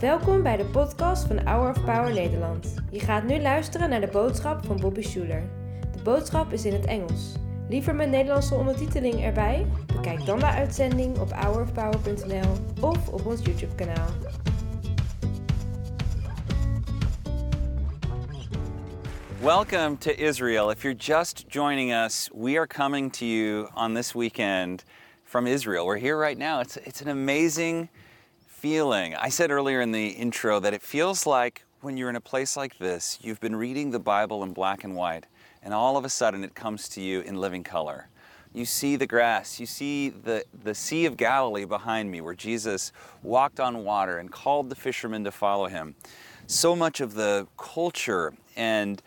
Welkom bij de podcast van Hour of Power Nederland. Je gaat nu luisteren naar de boodschap van Bobby Schuler. De boodschap is in het Engels. Liever met Nederlandse ondertiteling erbij? Bekijk dan de uitzending op hourofpower.nl of op ons YouTube kanaal. Welcome to Israel. If you're just joining us, we are coming to you on this weekend from Israel. We're here right now. It's, it's an amazing feeling. I said earlier in the intro that it feels like when you're in a place like this, you've been reading the Bible in black and white, and all of a sudden it comes to you in living color. You see the grass, you see the, the Sea of Galilee behind me, where Jesus walked on water and called the fishermen to follow him. So much of the culture and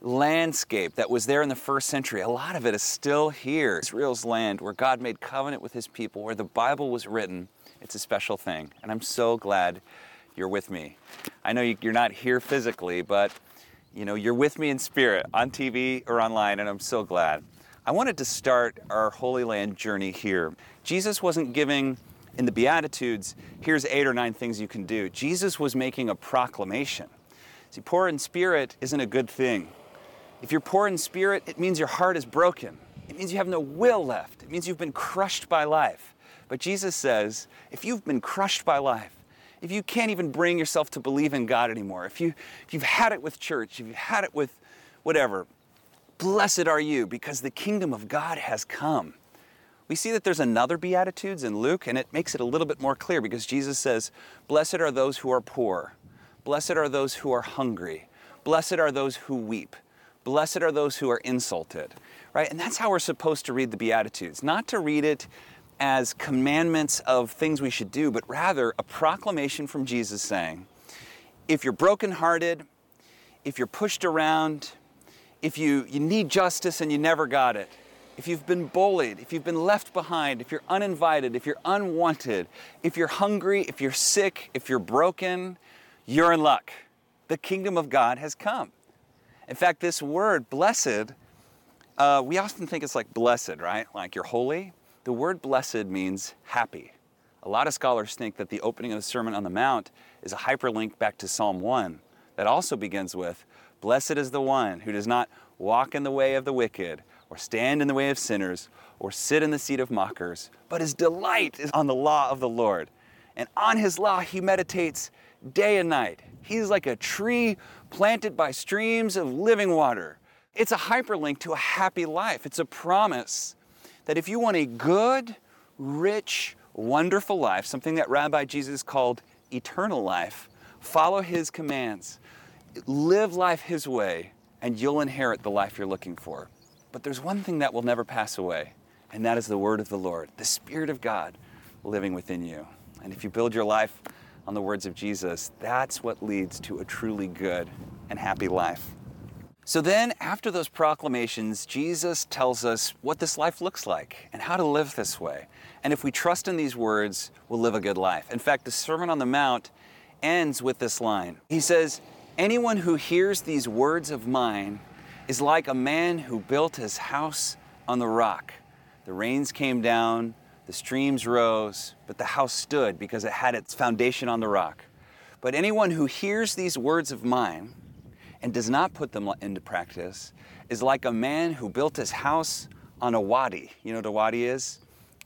landscape that was there in the first century, a lot of it is still here. Israel's land where God made covenant with his people, where the Bible was written. It's a special thing, and I'm so glad you're with me. I know you're not here physically, but you know, you're with me in spirit on TV or online, and I'm so glad. I wanted to start our Holy Land journey here. Jesus wasn't giving in the Beatitudes, here's eight or nine things you can do. Jesus was making a proclamation. See, poor in spirit isn't a good thing. If you're poor in spirit, it means your heart is broken. It means you have no will left. It means you've been crushed by life. But Jesus says, if you've been crushed by life, if you can't even bring yourself to believe in God anymore, if, you, if you've had it with church, if you've had it with whatever, blessed are you because the kingdom of God has come. We see that there's another Beatitudes in Luke, and it makes it a little bit more clear because Jesus says, Blessed are those who are poor, blessed are those who are hungry, blessed are those who weep. Blessed are those who are insulted, right? And that's how we're supposed to read the Beatitudes, not to read it as commandments of things we should do, but rather a proclamation from Jesus saying, if you're brokenhearted, if you're pushed around, if you, you need justice and you never got it, if you've been bullied, if you've been left behind, if you're uninvited, if you're unwanted, if you're hungry, if you're sick, if you're broken, you're in luck. The kingdom of God has come. In fact, this word, blessed, uh, we often think it's like blessed, right? Like you're holy. The word blessed means happy. A lot of scholars think that the opening of the Sermon on the Mount is a hyperlink back to Psalm 1 that also begins with Blessed is the one who does not walk in the way of the wicked, or stand in the way of sinners, or sit in the seat of mockers, but his delight is on the law of the Lord. And on his law he meditates day and night. He's like a tree planted by streams of living water. It's a hyperlink to a happy life. It's a promise that if you want a good, rich, wonderful life, something that Rabbi Jesus called eternal life, follow his commands, live life his way, and you'll inherit the life you're looking for. But there's one thing that will never pass away, and that is the word of the Lord, the Spirit of God living within you. And if you build your life on the words of Jesus, that's what leads to a truly good and happy life. So then, after those proclamations, Jesus tells us what this life looks like and how to live this way. And if we trust in these words, we'll live a good life. In fact, the Sermon on the Mount ends with this line He says, Anyone who hears these words of mine is like a man who built his house on the rock. The rains came down, the streams rose, but the house stood because it had its foundation on the rock. But anyone who hears these words of mine and does not put them into practice is like a man who built his house on a wadi. You know what a wadi is?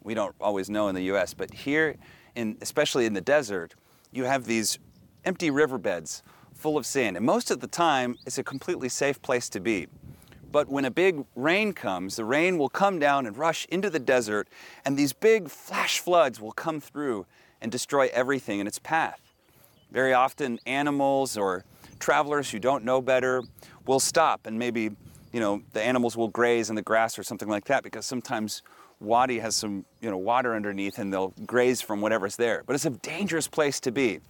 We don't always know in the US, but here, in, especially in the desert, you have these empty riverbeds full of sand. And most of the time, it's a completely safe place to be. But when a big rain comes, the rain will come down and rush into the desert, and these big flash floods will come through and destroy everything in its path. Very often, animals or travelers who don't know better will stop and maybe, you know, the animals will graze in the grass or something like that because sometimes wadi has some, you know, water underneath and they'll graze from whatever's there. But it's a dangerous place to be.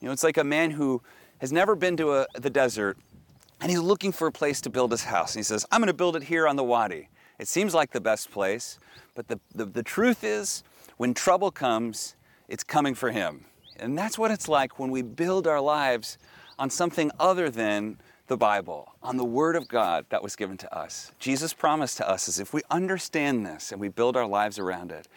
You know, it's like a man who has never been to a, the desert and he's looking for a place to build his house. And he says, I'm going to build it here on the wadi. It seems like the best place, but the, the, the truth is, when trouble comes, it's coming for him. And that's what it's like when we build our lives on something other than the Bible, on the Word of God that was given to us. Jesus promised to us is if we understand this and we build our lives around it,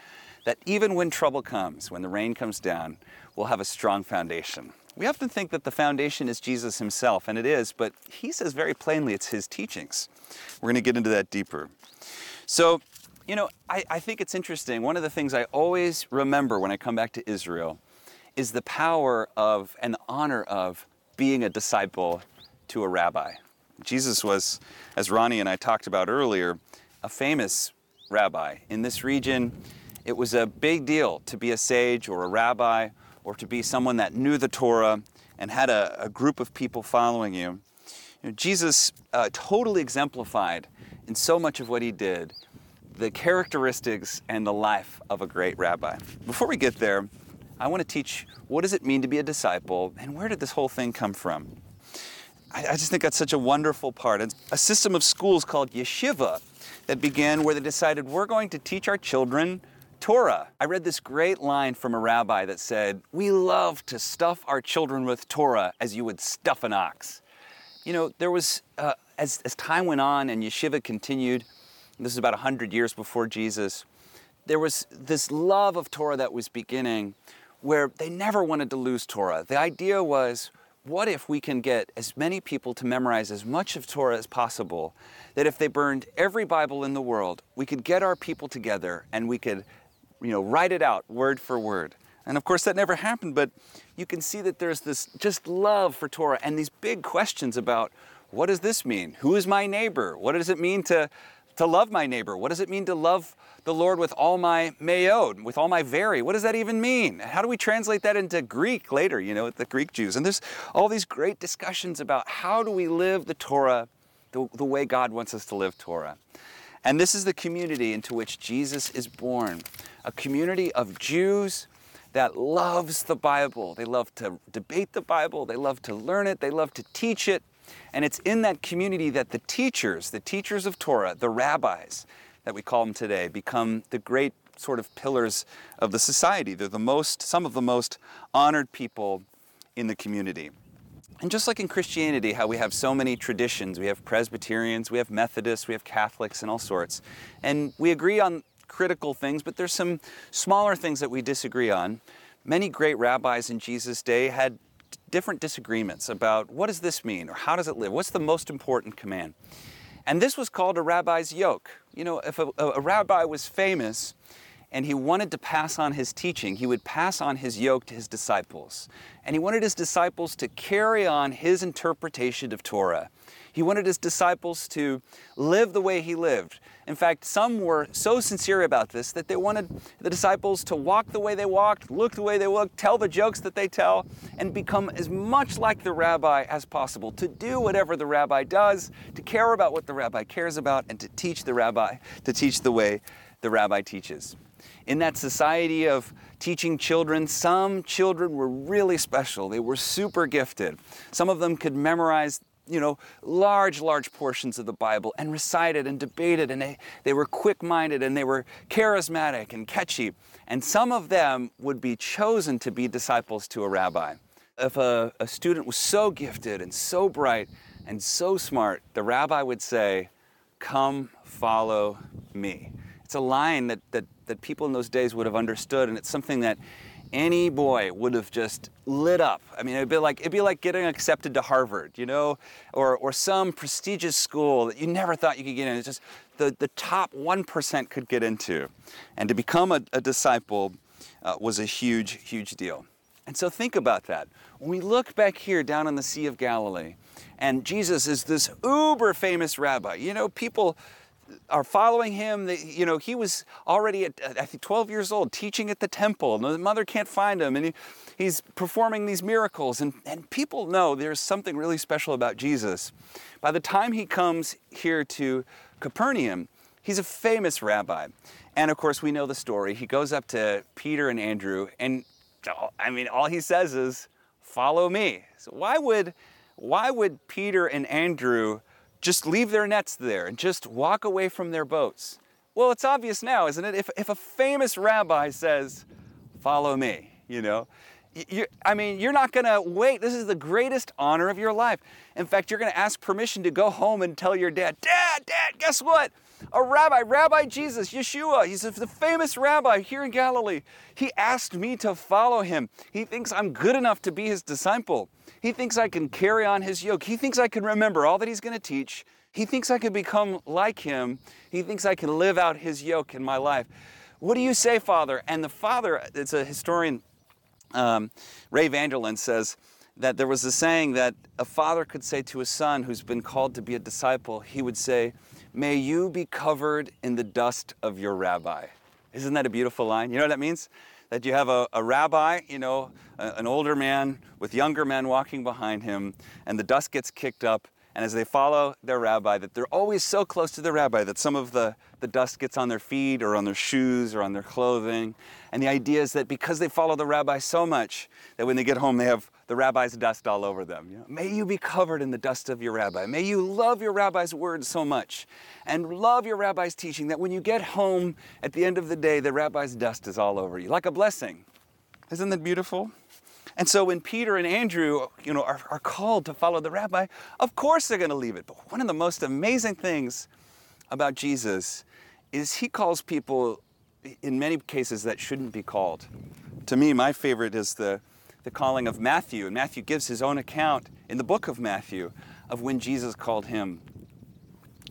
that even when trouble comes, when the rain comes down, we'll have a strong foundation. We often think that the foundation is Jesus himself, and it is, but he says very plainly it's his teachings. We're going to get into that deeper. So, you know, I, I, think it's interesting. One of the things I always remember when I come back to Israel is the power of and the honor of being a disciple to a rabbi. Jesus was, as Ronnie and I talked about earlier, a famous rabbi. In this region, it was a big deal to be a sage or a rabbi or to be someone that knew the Torah and had a, a group of people following you. you know, Jesus uh, totally exemplified in so much of what he did the characteristics and the life of a great rabbi. Before we get there, I want to teach what does it mean to be a disciple and where did this whole thing come from? I, I just think that's such a wonderful part. It's a system of schools called yeshiva that began where they decided we're going to teach our children Torah. I read this great line from a rabbi that said, We love to stuff our children with Torah as you would stuff an ox. You know, there was, uh, as, as time went on and yeshiva continued, this is about 100 years before Jesus, there was this love of Torah that was beginning where they never wanted to lose Torah. The idea was, what if we can get as many people to memorize as much of Torah as possible, that if they burned every Bible in the world, we could get our people together and we could you know, write it out word for word. And of course, that never happened, but you can see that there's this just love for Torah and these big questions about what does this mean? Who is my neighbor? What does it mean to, to love my neighbor? What does it mean to love the Lord with all my mayod, with all my very? What does that even mean? How do we translate that into Greek later, you know, with the Greek Jews? And there's all these great discussions about how do we live the Torah the, the way God wants us to live Torah. And this is the community into which Jesus is born a community of Jews that loves the Bible. They love to debate the Bible, they love to learn it, they love to teach it. And it's in that community that the teachers, the teachers of Torah, the rabbis that we call them today, become the great sort of pillars of the society. They're the most, some of the most honored people in the community. And just like in Christianity, how we have so many traditions, we have Presbyterians, we have Methodists, we have Catholics, and all sorts. And we agree on critical things, but there's some smaller things that we disagree on. Many great rabbis in Jesus' day had different disagreements about what does this mean or how does it live? What's the most important command? And this was called a rabbi's yoke. You know, if a, a rabbi was famous, and he wanted to pass on his teaching. He would pass on his yoke to his disciples. And he wanted his disciples to carry on his interpretation of Torah. He wanted his disciples to live the way he lived. In fact, some were so sincere about this that they wanted the disciples to walk the way they walked, look the way they looked, tell the jokes that they tell, and become as much like the rabbi as possible, to do whatever the rabbi does, to care about what the rabbi cares about, and to teach the rabbi, to teach the way the rabbi teaches in that society of teaching children, some children were really special. They were super gifted. Some of them could memorize you know, large, large portions of the Bible and recite it and debate it, and they, they were quick minded and they were charismatic and catchy. And some of them would be chosen to be disciples to a rabbi. If a, a student was so gifted and so bright and so smart, the rabbi would say, Come follow me. It's a line that, that that people in those days would have understood, and it's something that any boy would have just lit up. I mean, it'd be like it'd be like getting accepted to Harvard, you know, or or some prestigious school that you never thought you could get in. It's just the the top one percent could get into, and to become a, a disciple uh, was a huge huge deal. And so think about that. When we look back here down on the Sea of Galilee, and Jesus is this uber famous rabbi. You know, people are following him. You know, he was already at, I think, 12 years old, teaching at the temple. And the mother can't find him, and he, he's performing these miracles. And, and people know there's something really special about Jesus. By the time he comes here to Capernaum, he's a famous rabbi. And of course, we know the story. He goes up to Peter and Andrew, and I mean, all he says is, "Follow me." So why would, why would Peter and Andrew? Just leave their nets there and just walk away from their boats? Well, it's obvious now, isn't it? If, if a famous rabbi says, Follow me, you know, you, I mean, you're not going to wait. This is the greatest honor of your life. In fact, you're going to ask permission to go home and tell your dad, Dad, Dad, guess what? a rabbi, Rabbi Jesus, Yeshua. He's the famous rabbi here in Galilee. He asked me to follow him. He thinks I'm good enough to be his disciple. He thinks I can carry on his yoke. He thinks I can remember all that he's going to teach. He thinks I can become like him. He thinks I can live out his yoke in my life. What do you say, Father? And the father, it's a historian, um, Ray Vander Laan says that there was a saying that a father could say to a son who's been called to be a disciple, he would say, May you be covered in the dust of your rabbi. Isn't that a beautiful line? You know what that means? That you have a, a rabbi, you know, a, an older man with younger men walking behind him, and the dust gets kicked up, and as they follow their rabbi, that they're always so close to the rabbi that some of the, the dust gets on their feet or on their shoes or on their clothing. And the idea is that because they follow the rabbi so much, that when they get home, they have the rabbi's dust all over them. May you be covered in the dust of your rabbi. May you love your rabbi's words so much and love your rabbi's teaching that when you get home at the end of the day, the rabbi's dust is all over you, like a blessing. Isn't that beautiful? And so when Peter and Andrew, you know, are, are called to follow the rabbi, of course they're going to leave it. But one of the most amazing things about Jesus is he calls people in many cases that shouldn't be called. To me, my favorite is the, the calling of Matthew. And Matthew gives his own account in the book of Matthew of when Jesus called him.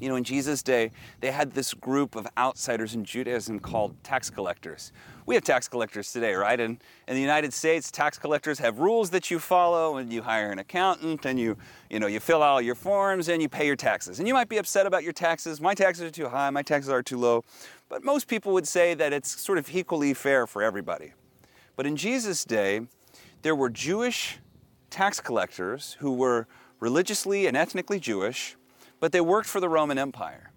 You know, in Jesus' day, they had this group of outsiders in Judaism called tax collectors. We have tax collectors today, right? And in the United States, tax collectors have rules that you follow, and you hire an accountant, and you, you know, you fill out your forms, and you pay your taxes. And you might be upset about your taxes. My taxes are too high. My taxes are too low. But most people would say that it's sort of equally fair for everybody. But in Jesus' day, there were Jewish tax collectors who were religiously and ethnically Jewish but they worked for the Roman Empire.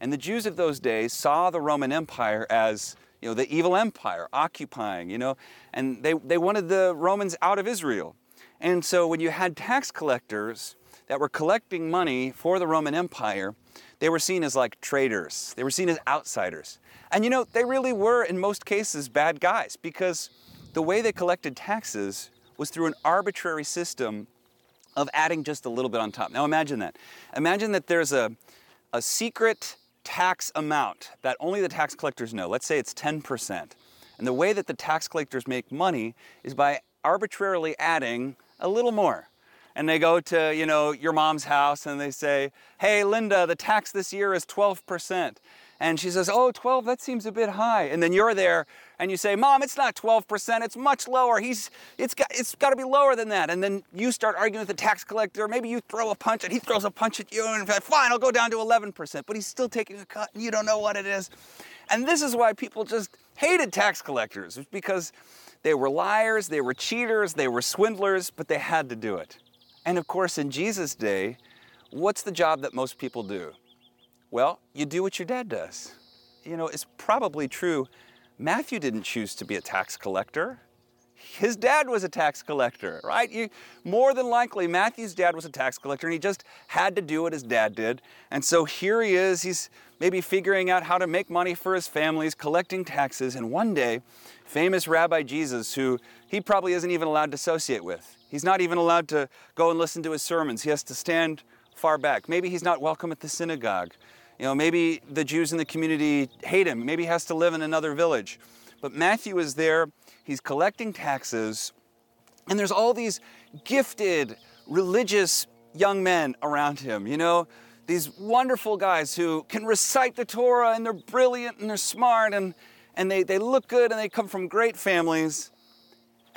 And the Jews of those days saw the Roman Empire as you know, the evil empire occupying, you know, and they, they wanted the Romans out of Israel. And so when you had tax collectors that were collecting money for the Roman Empire, they were seen as like traitors. They were seen as outsiders. And you know, they really were in most cases bad guys because the way they collected taxes was through an arbitrary system of adding just a little bit on top. Now imagine that. Imagine that there's a, a secret tax amount that only the tax collectors know. Let's say it's 10%. And the way that the tax collectors make money is by arbitrarily adding a little more. And they go to, you know, your mom's house and they say, "Hey Linda, the tax this year is 12%." And she says, Oh, 12, that seems a bit high. And then you're there and you say, Mom, it's not 12%, it's much lower. He's, it's got, it's got to be lower than that. And then you start arguing with the tax collector. Maybe you throw a punch and he throws a punch at you and fine, I'll go down to 11%. But he's still taking a cut and you don't know what it is. And this is why people just hated tax collectors, because they were liars, they were cheaters, they were swindlers, but they had to do it. And of course, in Jesus' day, what's the job that most people do? Well, you do what your dad does. You know, it's probably true. Matthew didn't choose to be a tax collector. His dad was a tax collector, right? You, more than likely, Matthew's dad was a tax collector and he just had to do what his dad did. And so here he is, he's maybe figuring out how to make money for his family, he's collecting taxes. And one day, famous Rabbi Jesus, who he probably isn't even allowed to associate with, he's not even allowed to go and listen to his sermons. He has to stand far back. Maybe he's not welcome at the synagogue. You know, maybe the Jews in the community hate him. Maybe he has to live in another village. But Matthew is there, he's collecting taxes, and there's all these gifted, religious young men around him, you know, these wonderful guys who can recite the Torah and they're brilliant and they're smart and, and they, they look good and they come from great families.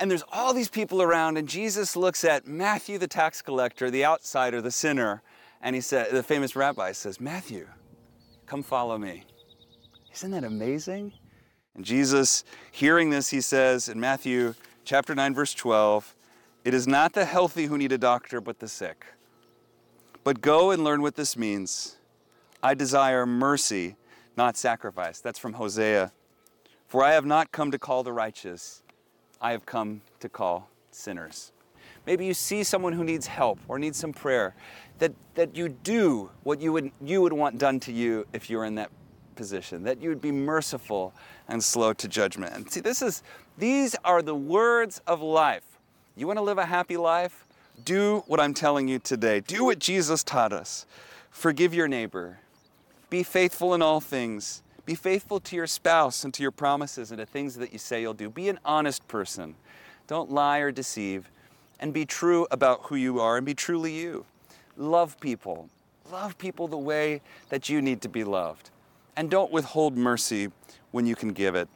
And there's all these people around, and Jesus looks at Matthew, the tax collector, the outsider, the sinner, and he said, the famous rabbi says, Matthew, Come follow me. Isn't that amazing? And Jesus, hearing this, he says in Matthew chapter 9, verse 12, It is not the healthy who need a doctor, but the sick. But go and learn what this means. I desire mercy, not sacrifice. That's from Hosea. For I have not come to call the righteous, I have come to call sinners. Maybe you see someone who needs help or needs some prayer, that, that you do what you would, you would want done to you if you were in that position, that you would be merciful and slow to judgment. And see, this is, these are the words of life. You want to live a happy life? Do what I'm telling you today. Do what Jesus taught us. Forgive your neighbor. Be faithful in all things. Be faithful to your spouse and to your promises and to things that you say you'll do. Be an honest person. Don't lie or deceive. And be true about who you are and be truly you. Love people. Love people the way that you need to be loved. And don't withhold mercy when you can give it.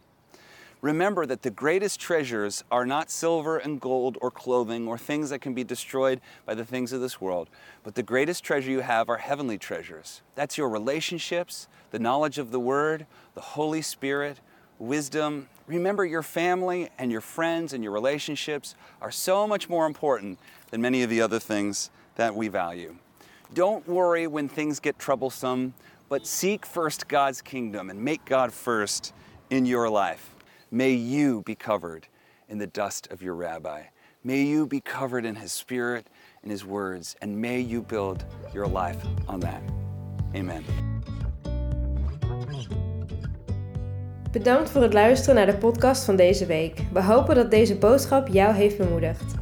Remember that the greatest treasures are not silver and gold or clothing or things that can be destroyed by the things of this world, but the greatest treasure you have are heavenly treasures. That's your relationships, the knowledge of the Word, the Holy Spirit, wisdom. Remember, your family and your friends and your relationships are so much more important than many of the other things that we value. Don't worry when things get troublesome, but seek first God's kingdom and make God first in your life. May you be covered in the dust of your rabbi. May you be covered in his spirit and his words, and may you build your life on that. Amen. Bedankt voor het luisteren naar de podcast van deze week. We hopen dat deze boodschap jou heeft bemoedigd.